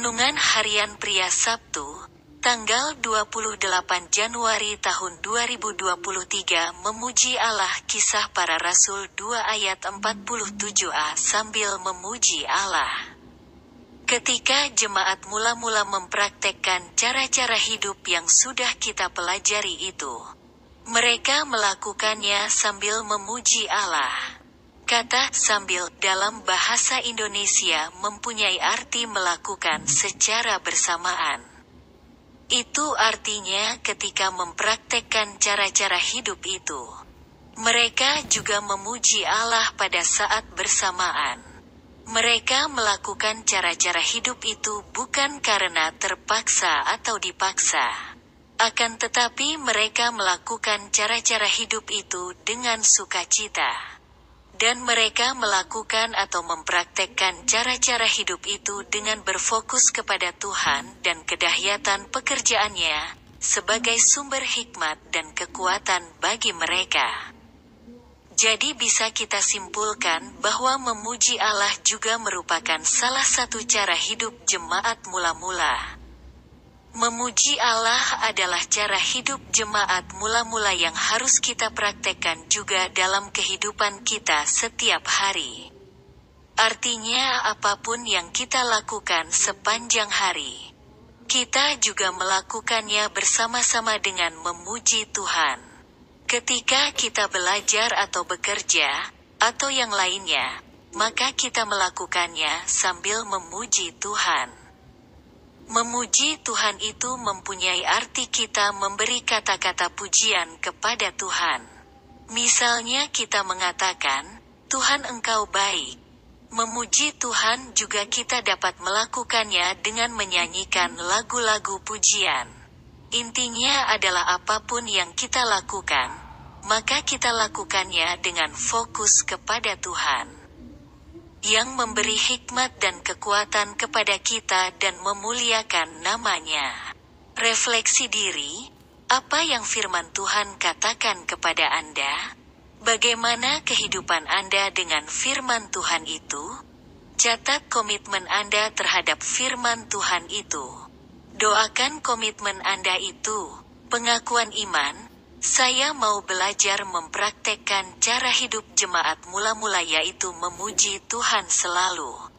Renungan Harian Pria Sabtu, tanggal 28 Januari tahun 2023 memuji Allah kisah para rasul 2 ayat 47a sambil memuji Allah. Ketika jemaat mula-mula mempraktekkan cara-cara hidup yang sudah kita pelajari itu, mereka melakukannya sambil memuji Allah. Kata "sambil" dalam bahasa Indonesia mempunyai arti melakukan secara bersamaan. Itu artinya ketika mempraktekkan cara-cara hidup itu, mereka juga memuji Allah pada saat bersamaan. Mereka melakukan cara-cara hidup itu bukan karena terpaksa atau dipaksa. Akan tetapi mereka melakukan cara-cara hidup itu dengan sukacita dan mereka melakukan atau mempraktekkan cara-cara hidup itu dengan berfokus kepada Tuhan dan kedahsyatan pekerjaannya, sebagai sumber hikmat dan kekuatan bagi mereka. Jadi bisa kita simpulkan bahwa memuji Allah juga merupakan salah satu cara hidup jemaat mula-mula. Memuji Allah adalah cara hidup jemaat mula-mula yang harus kita praktekkan juga dalam kehidupan kita setiap hari. Artinya, apa pun yang kita lakukan sepanjang hari, kita juga melakukannya bersama-sama dengan memuji Tuhan. Ketika kita belajar atau bekerja, atau yang lainnya, maka kita melakukannya sambil memuji Tuhan. Memuji Tuhan itu mempunyai arti kita memberi kata-kata pujian kepada Tuhan. Misalnya kita mengatakan, Tuhan engkau baik. Memuji Tuhan juga kita dapat melakukannya dengan menyanyikan lagu-lagu pujian. Intinya adalah apa pun yang kita lakukan, maka kita lakukannya dengan fokus kepada Tuhan yang memberi hikmat dan kekuatan kepada kita dan memuliakan namanya. Refleksi diri, apa yang firman Tuhan katakan kepada Anda? Bagaimana kehidupan Anda dengan firman Tuhan itu? Catat komitmen Anda terhadap firman Tuhan itu. Doakan komitmen Anda itu, pengakuan iman, saya mau belajar mempraktekkan cara hidup jemaat mula-mula yaitu memuji Tuhan selalu.